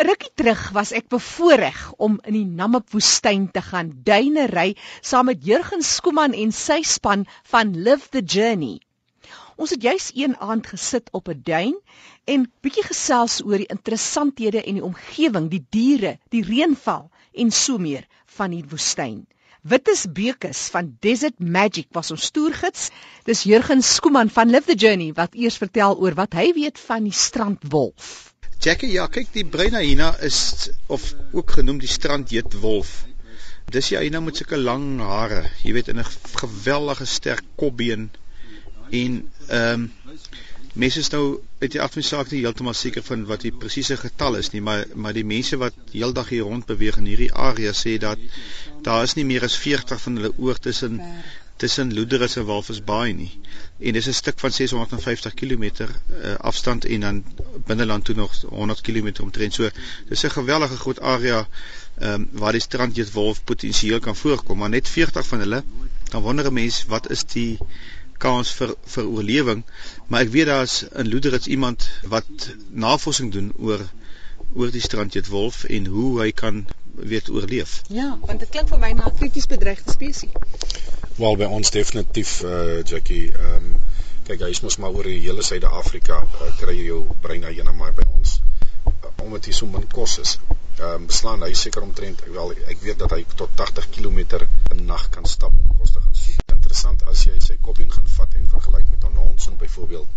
rukkie terug was ek bevoorreg om in die Namib woestyn te gaan duine ry saam met Jurgen Skooman en sy span van Live the Journey. Ons het juis een aand gesit op 'n duin en bietjie gesels oor die interessanthede en die omgewing, die diere, die reënval en so meer van die woestyn. Wittes Bekus van Desert Magic was ons toergids. Dis Jurgen Skooman van Live the Journey wat eers vertel oor wat hy weet van die strandwolf. Jackie, ja, kyk die bruin hyena is of ook genoem die strandjeetwolf. Dis die hyena met sulke lang hare, jy weet in 'n geweldige sterk kopbeen en ehm um, mense is nou uit die afsien saak nie heeltemal seker van wat die presiese getal is nie, maar maar die mense wat heeldag hier rond beweeg in hierdie area sê dat daar is nie meer as 40 van hulle oor tussen tussen Loederus en Walvisbaai nie. En dis 'n stuk van 650 km uh, afstand en dan binneland toe nog 100 km omtrent. So dis 'n gewellige groot area ehm um, waar die strandjeetwolf potensieel kan voorkom, maar net 40 van hulle. Dan wonder 'n mens wat is die kans vir vir oorlewing? Maar ek weet daar's in Loederus iemand wat navorsing doen oor oor die strandjeetwolf en hoe hy kan weet oorleef. Ja, want dit klink vir my na 'n krities bedreigde spesies. Wel by ons definitief uh Jackie, ehm um, kyk hy is mos maar oor die hele Suid-Afrika uh, kry jy jou brein na maar by ons uh, omdat hy so min kos is. Ehm um, beslaan hy seker omtrent wel ek weet dat hy tot 80 km 'n nag kan stap om kos te gaan soek. Interessant as jy sy kopbeen gaan vat en vergelyk met 'n hond se byvoorbeeld.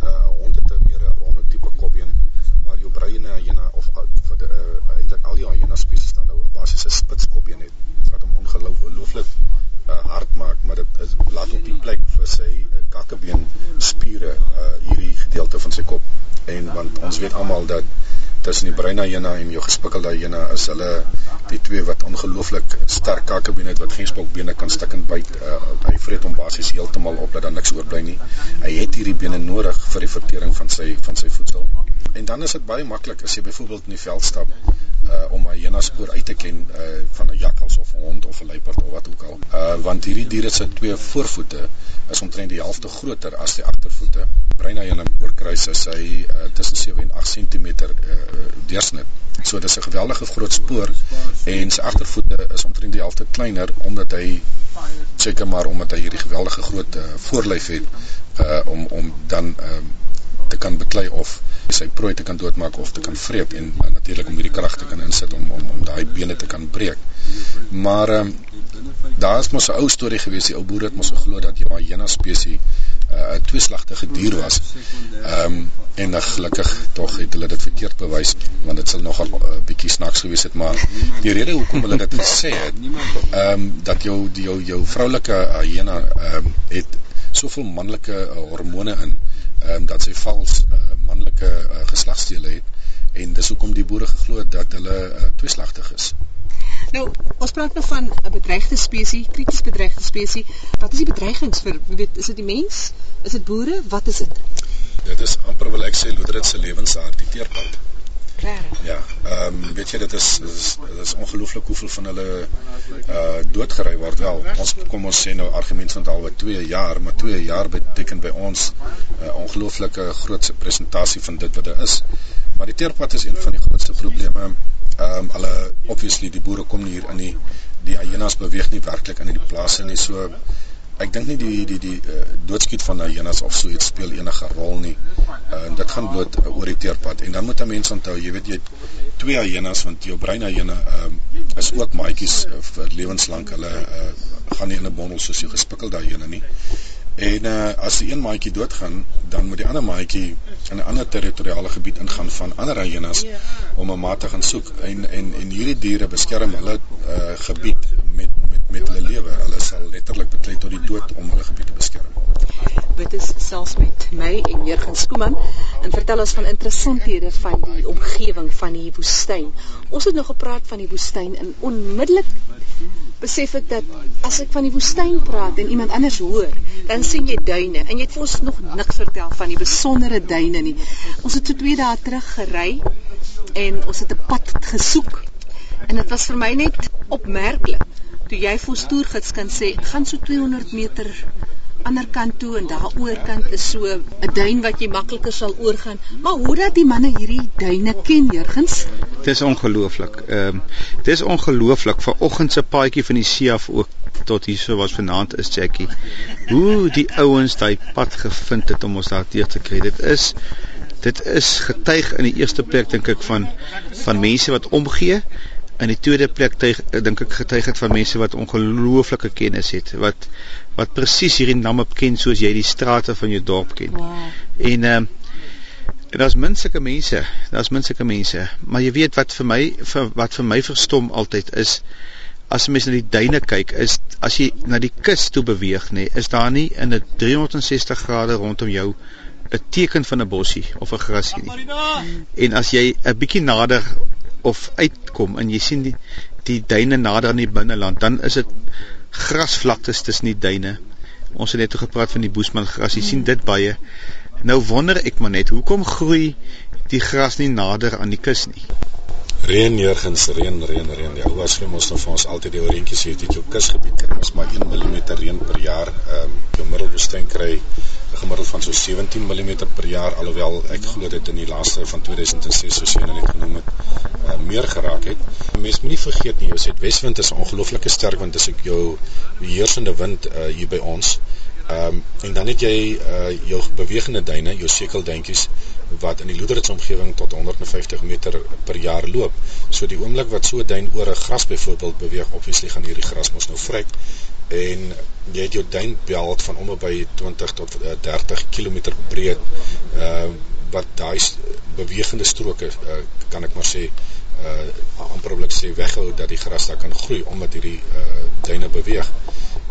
Uh 'n hond het 'n meer 'n ronde tipe kopbeen waar jou brein na hyena of vir die uh, eintlik al die hyena spesies dan nou basies 'n spitskopbeen het wat hom ongelooflik uh, hard maak, maar dit is laat op die plek vir sy uh, kakkebeen spiere uh, hierdie gedeelte van sy kop en want ons weet almal dat tussen die brein hyena en jou gespikkelde hyena is hulle die twee wat ongelooflik sterk kakkebeen het wat geen spokbene kan stik en byt uh, hy vreet hom basies heeltemal op dat daar niks oorbly nie. Hy het hierdie bene nodig vir die vertering van sy van sy voedsel. En dan is dit baie maklik as jy byvoorbeeld in die veld stap uh, om 'n hyena spoor uit te ken uh, van 'n jakkals of 'n hond of 'n luiperd of wat ook al. Uh, want hierdie diere se twee voorvoete is omtrent die helfte groter as die agtervoete. Breina hyena oorkruis is hy uh, tussen 7 en 8 cm uh, deursnit. So dis 'n geweldige groot spoor en sy agtervoete is omtrent die helfte kleiner omdat hy seker maar omdat hy hierdie geweldige groot uh, voorlyf het uh, om om dan uh, te kan beklei of sy prooi te kan doodmaak of te kan vreet en uh, natuurlik om hierdie krag te kan insit om om om daai bene te kan breek. Maar ehm um, daar is mos 'n ou storie gewees, die ou boer het mos geglo dat die hyena spesies uh, 'n tweeslagtige dier was. Ehm um, en uh, gelukkig tog het hulle dit verkeerd bewys want dit sal nogal 'n uh, bietjie snaaks gewees het, maar die rede hoekom hulle dit gesê het, ehm um, dat jou die, jou jou vroulike hyena ehm um, het soveel manlike uh, hormone in ehm um, dat sy vals uh, manlike uh, geslagsdele het en dis hoekom die boere geglo het dat hulle uh, tweeslagtig is. Nou, ons praat nou van 'n bedreigde spesies, krities bedreigde spesies. Wat is die bedreigings vir weet is dit die mens? Is dit boere? Wat is dit? Dit is amper wil ek sê loederit se lewensaard, die teerpad. Regtig? Ja, ehm um, weet jy dit is dit is, is ongelooflik hoeveel van hulle uh doodgery word wel. Ons kom ons sê nou argument van alwe 2 jaar, maar 2 jaar beteken by ons 'n uh, ongelooflike groot presentasie van dit wat daar is. Maar die teerpad is een van die grootste probleme. Ehm um, hulle obviously die boere kom hier in die die hyenas beweeg nie werklik in die plase nie. So ek dink nie die die die uh, doodskiet van hyenas of so iets speel enige rol nie. Uh, en dit gaan bloot uh, oor die teerpad en dan moet 'n mens onthou, jy weet jy twee hyenas want jou brein ehm um, is ook maatjies uh, vir lewenslank. Hulle uh, gaan nie in 'n bondel soos jou gespikkelde hyena nie. En uh, as die een maatjie doodgaan, dan moet die ander maatjie in 'n ander territoriale gebied ingaan van ander hyenas om 'n maat te gaan soek. En en en hierdie diere beskerm hulle uh, gebied met met hulle lewe. Hulle sal letterlik beklei tot die dood om hulle gebied te beskerm. Selfs met my en Jurgen Skooman en vertel ons van interessanthede van die omgewing van die woestyn. Ons het nou gepraat van die woestyn en onmiddellik besef ek dat as ek van die woestyn praat en iemand anders hoor, dan sien jy duine en jy het vir ons nog niks vertel van die besondere duine nie. Ons het so 2 dae terug gery en ons het 'n pad gesoek en dit was vir my net opmerklik toe jy vir stoergids kan sê gaan so 200 meter ander kant toe en daaroor kant is so 'n duin wat jy makliker sal oorgaan. Maar hoe dat die manne hierdie duine ken, Jurgens? Dit is ongelooflik. Ehm um, dit is ongelooflik. Vanoggend se paadjie van die see af ook tot hier so was vanaand is Jackie. Hoe die ouens daai pad gevind het om ons daar teer te kry. Dit is dit is getuig in die eerste plek dink ek van van mense wat omgee in die tweede plek tuig dink ek getuig het van mense wat ongelooflike kennis het wat wat presies hierdie naam op ken soos jy die strate van jou dorp ken. Wow. En ehm en daar's min sulke mense, daar's min sulke mense, maar jy weet wat vir my vir wat vir my verstom altyd is as jy mens na die duine kyk is as jy na die kus toe beweeg nê, nee, is daar nie in 'n 360 grade rondom jou 'n teken van 'n bossie of 'n grasie nie. En as jy 'n bietjie nader of uitkom en jy sien die die duine nader aan die binneland, dan is dit grasvlaktes tussen die duine. Ons het net gepraat van die Boesman gras. Jy sien dit baie. Nou wonder ek maar net, hoekom groei die gras nie nader aan die kus nie? Reën neergens, reën, reën, reën. Die ou was vir ons nou vir ons altyd die oorentjies het dit jou kusgebied kry ons maar 1 mm reën per jaar. Ehm um, jou middelwoestyn kry gemiddeld van so 17 mm per jaar alhoewel ek glo dit in die laaste van 2006 soos jy nou net genoem het uh, meer geraak het. Mense moenie vergeet nie, jy sê Weswind is 'n ongelooflike sterk wind as ek jou heersende wind uh, hier by ons. Ehm um, en dan het jy uh, jou bewegende duine, jou sekelduintjies wat in die Loederits omgewing tot 150 meter per jaar loop. So die oomblik wat so 'n duin oor 'n gras byvoorbeeld beweeg, obviously gaan hierdie gras mos nou vryk en jy het jou duinbelt van om by 20 tot 30 uh, km breed uh wat daai bewegende stroke uh, kan ek maar sê uh amperlik sê weghou dat die gras daar kan groei omdat hierdie uh duine beweeg.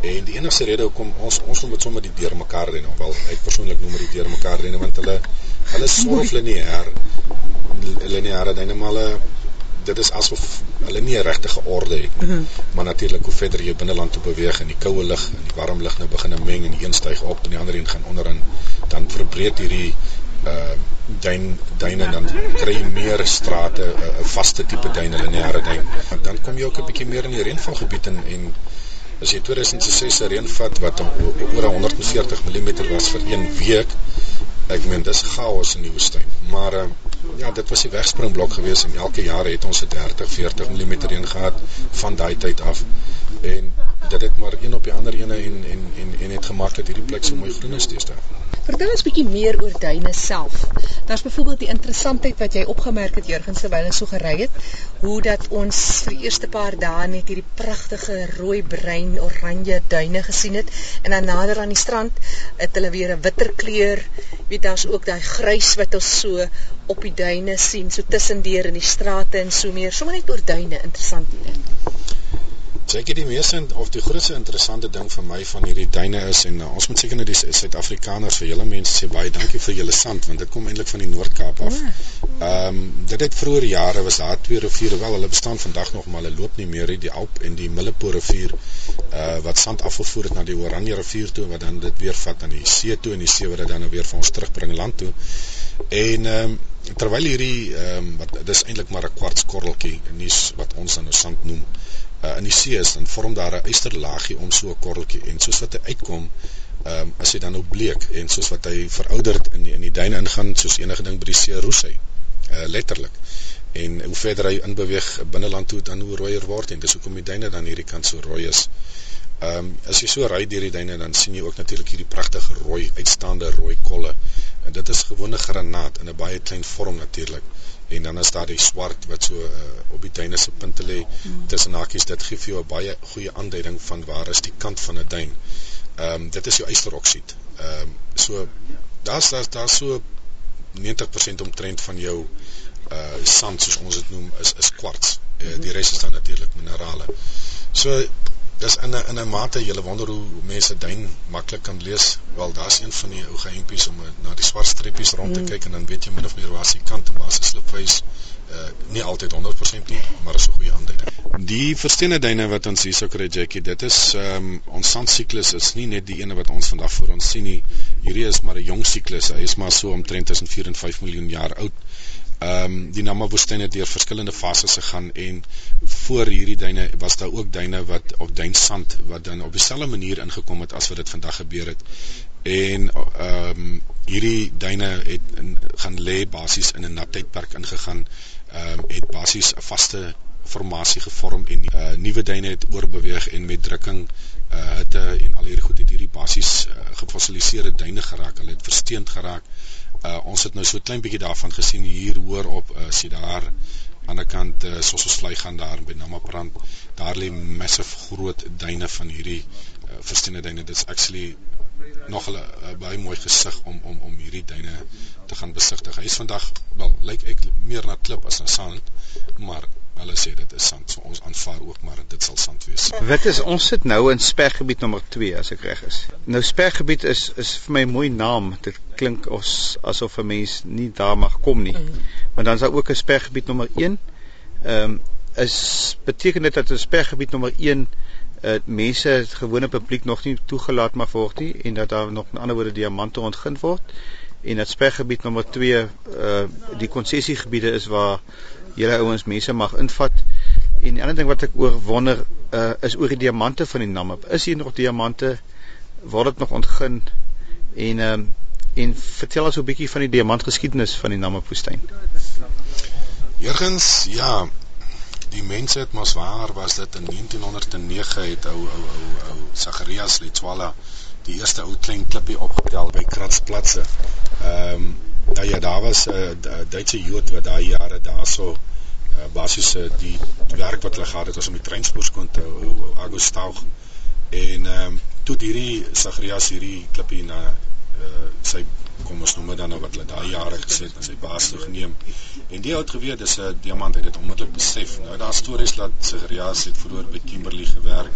En die enigste rede hoekom ons ons noem dit sommer die deurmekaar renne, wel ek persoonlik noem dit deurmekaar renne want hulle hulle sorf lineêr lineêre duine maar hulle dit is asof hulle nie 'n regte orde het nie. Mm -hmm. Maar natuurlik hoe verder jy binneland toe beweeg en die koue lug en die warm lug nou begin meng en die een styg op en die ander een gaan onderin, dan verbreek hierdie uh duin duine en dan kry jy meer strate, 'n uh, vaste tipe duin, hulle lineêre duin. En dan kom jy ook 'n bietjie meer in die reënvalgebied en en as jy 2006 se reën vat wat oor 140 mm was vir een week, ek meen dis chaos in die woestyn. Maar uh, ja, dit was die wegspringblok geweest en elke jaar het ons 'n 30, 40 mm reën gehad van daai tyd af. En dit het maar een op die ander ene en en en en het gemaak dat hierdie plek so mooi groen is daar. Vertel ons bietjie meer oor duine self. Daar's byvoorbeeld die interessantheid wat jy opgemerk het Jurgens terwyl ons so gery het, hoe dat ons vir die eerste paar dae net hierdie pragtige rooi bruin oranje duine gesien het en dan nader aan die strand het hulle weer 'n witter kleur. Jy weet daar's ook daai grys wat ons so op die duine sien, so tussendeur in die strate en so meer. Sommige net oor duine interessant hier. Seker die meeste of die grootste interessante ding vir my van hierdie duine is en uh, ons moet seker net die Suid-Afrikaners vir julle mense sê baie dankie vir julle sand want dit kom eintlik van die Noord-Kaap af. Ehm um, dit het vroeër jare was daar twee riviere wel hulle bestaan vandag nog maar hulle loop nie meer die Alp en die Millepo rivier uh wat sand afgevoer het na die Oranje rivier toe wat dan dit weer vat aan die see toe en die see wat dit dan nou weer vir ons terugbring land toe. En ehm um, terwyl hierdie ehm um, wat dis eintlik maar 'n kwartskorreltjie nuus wat ons dan nou sand noem uh, in die see is, dan vorm daar 'n ysterlaagie om so 'n korreltjie en soos wat hy uitkom, ehm um, as hy dan nou bleek en soos wat hy verouderd in die, in die duine ingaan, soos enige ding by die see roes hy. Uh, letterlik. En hoe verder hy inbeweeg binneland toe, dan hoe rooier word en dis hoekom die duine dan hierdie kant so rooi is. Ehm um, as jy so ry deur die duine dan sien jy ook natuurlik hierdie pragtige rooi uitstaande rooi kolle. En dit is gewone granaat in 'n baie klein vorm natuurlik en dan is daar die swart wat so uh, op die duine se punte lê mm. tussen hakies dit gee vir jou 'n baie goeie aanduiding van waar is die kant van 'n duin. Ehm um, dit is jou ysteroksied. Ehm um, so daar's daar's daar so 90% omtrent van jou uh sand soos ons dit noem is is kwarts. Uh, die res is dan natuurlik minerale. So dis in 'n in 'n mate jy wonder hoe mense duin maklik kan lees. Wel, daar's een van die ou geheimpies om na die swart streepies rond te mm. kyk en dan weet jy min of meer waar se kant en waar se slipwys. Uh nie altyd 100% nie, maar is 'n goeie aanduiding. Die versteende duine wat ons hier sou kry Jackie, dit is ehm um, ons sandsiklus is nie net die ene wat ons vandag voor ons sien nie. Hierdie is maar 'n jong siklus. Hy is maar so omtrent tussen 4 en 5 miljoen jaar oud. Ehm um, die Nama woestyn het deur verskillende fases gegaan en voor hierdie duine was daar ook duine wat op duinsand wat dan op dieselfde manier ingekom het as wat dit vandag gebeur het. En ehm um, hierdie duine het in, gaan lê basies in 'n nat tydperk ingegaan. Ehm um, het basies 'n vaste formasie gevorm en uh, nuwe duine het oorbeweeg en met drukking uh, hitte en al hierdie goed het hierdie basies uh, gefossiliseerde duine geraak. Hulle het versteend geraak. Uh, ons het nou so 'n klein bietjie daarvan gesien hier hoor op uh, sien daar aan die kant uh, soos ons vlei gaan daar by Namaprand. Daar lê massive groot duine van hierdie uh, versteende duine. Dit's actually nog 'n baie mooi gesig om om om hierdie duine te gaan besigtig. Hy is vandag wel lyk ek meer na klip as na sand, maar hulle sê dit is sand. So ons aanvaar ook maar dit sal sand wees. Wat is ons sit nou in spergebied nommer 2 as ek reg is. Nou spergebied is is vir my mooi naam. Dit klink ons asof 'n mens nie daar mag kom nie. Mm. Maar dan is daar ook 'n spergebied nommer 1. Ehm um, is beteken dit dat 'n spergebied nommer 1 uh, mense het gewone publiek nog nie toegelaat mag word nie en dat daar nog in ander woorde diamante ontgin word en dat spergebied nommer 2 uh eh, die konsessiegebiede is waar julle ouens mense mag invat en die ander ding wat ek oor wonder uh is oor die diamante van die Namib is hier nog diamante word dit nog ontgin en um en vertel ons 'n bietjie van die diamantgeskiedenis van die Namib woestyn Jurgens ja die mense het mos waar was dit in 1909 het ou ou ou ou Zacharias Letwala die eerste ou klein klippie opgetel by Kratsplatse. Ehm um, nou ja, daar was 'n uh, Duitse Jood wat daai jare daarso uh, basies uh, die werk wat hulle gehad het was om die treinspoor skoon te hou, Augustau. En ehm um, toe hierdie Zacharias hierdie klippie na uh, sy kom ons noem dit dan nou wat hulle daai jare gesê het, sy baas toe geneem. En die het geweet dis 'n diamant, het dit onmiddellik besef. Nou daar stories dat Sigrias het vroeër by Kimberley gewerk.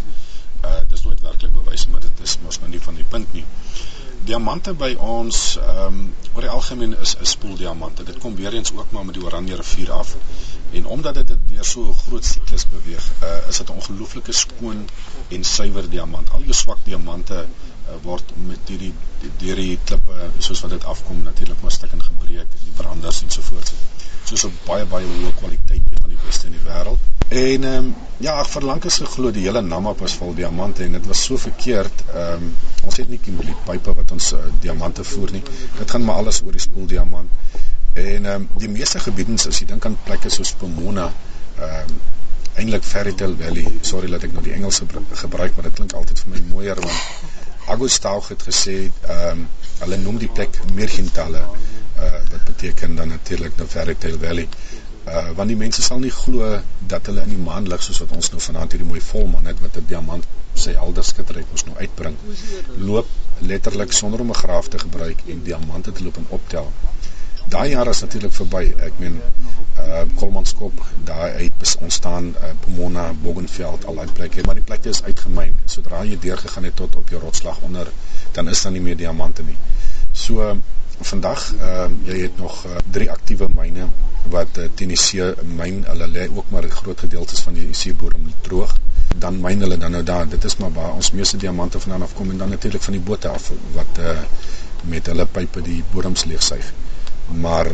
Dis nooit werklik bewys maar dit is mos nou nie van die punt nie. Diamante by ons ehm um, oor die algemeen is 'n spoeldiamante. Dit kom weer eens ook maar met die Oranje rivier af. En omdat dit deur so 'n groot siklus beweeg, uh is dit 'n ongelooflike skoon en suiwer diamant. Al jou swak diamante uh, word met hierdie deur die klippe soos wat dit afkom natuurlik maar stuk en gebreek die branders en so voort. Soos 'n baie baie hoë kwaliteit een van die beste in die wêreld. En ehm um, ja, ek verlang is geglo die hele Namib was vol diamante en dit was so verkeerd. Ehm um, ons het nie Kimberley pipe wat ons uh, diamante voer nie. Dit gaan maar alles oor die spoel diamant. En ehm um, die meeste gebiedens as jy dink aan plekke soos Pomona, ehm um, eintlik Fairy Tale Valley. Sorry dat ek nou die Engelse gebruik, maar dit klink altyd vir my mooier want Agostau het gesê ehm um, hulle noem die plek Mergentale uh wat beteken dan natuurlik nou Fairy Tale Valley. Uh want die mense sal nie glo dat hulle in die maan lig soos wat ons nou vanaand hierdie mooi volmaan het wat 'n diamant sy helder skitterheid ons nou uitbring. Loop letterlik sonder om 'n graaf te gebruik en diamante te loop en optel. Daai jaar is natuurlik verby. Ek meen uh Kolmanskop daar uit ontstaan uh, Pomona Boggenveld al daai plekke maar die plekke is uitgemyn sodra jy deur gegaan het tot op jou rotslag onder dan is daar nie meer diamante nie so vandag uh jy het nog uh, drie aktiewe myne wat uh, Tennessee myn hulle lê ook maar groot gedeeltes van die seebodem droog dan myn hulle dan nou daar dit is maar waar ons meeste diamante vandaan afkom en dan natuurlik van die bote af wat uh met hulle pype die bodems leegsuig maar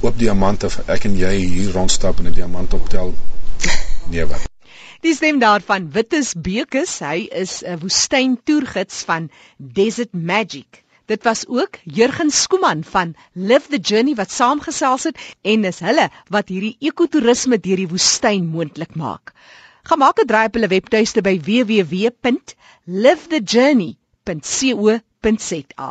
oop diamante vir ek en jy hier rondstap en 'n diamant optel. Nee wat. Die stem daarvan Wittes Bekus, hy is 'n woestyntoergids van Desert Magic. Dit was ook Jurgen Skooman van Live the Journey wat saamgesels het en is hulle wat hierdie ekotourisme deur die woestyn moontlik maak. Gaan maak 'n draai op hulle webtuiste by www.livethejourney.co.za.